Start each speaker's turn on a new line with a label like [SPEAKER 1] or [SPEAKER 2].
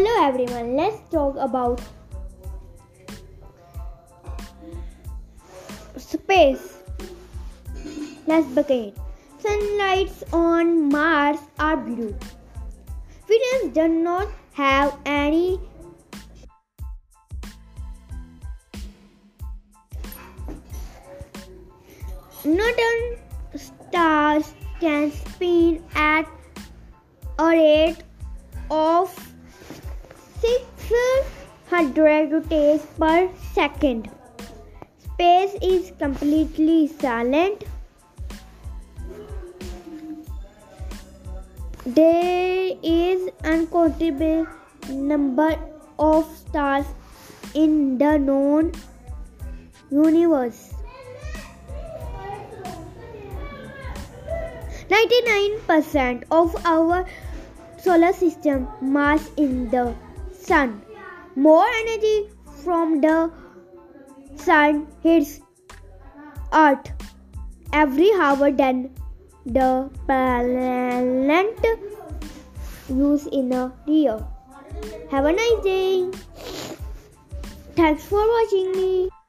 [SPEAKER 1] Hello everyone, let's talk about space. Let's begin. Sunlights on Mars are blue. Venus does not have any Neutron stars can spin at a rate of 600 rotates per second. Space is completely silent. There is uncountable number of stars in the known universe. 99% of our solar system mass in the sun. More energy from the sun hits earth every hour than the planet use in a year. Have a nice day. Thanks for watching me.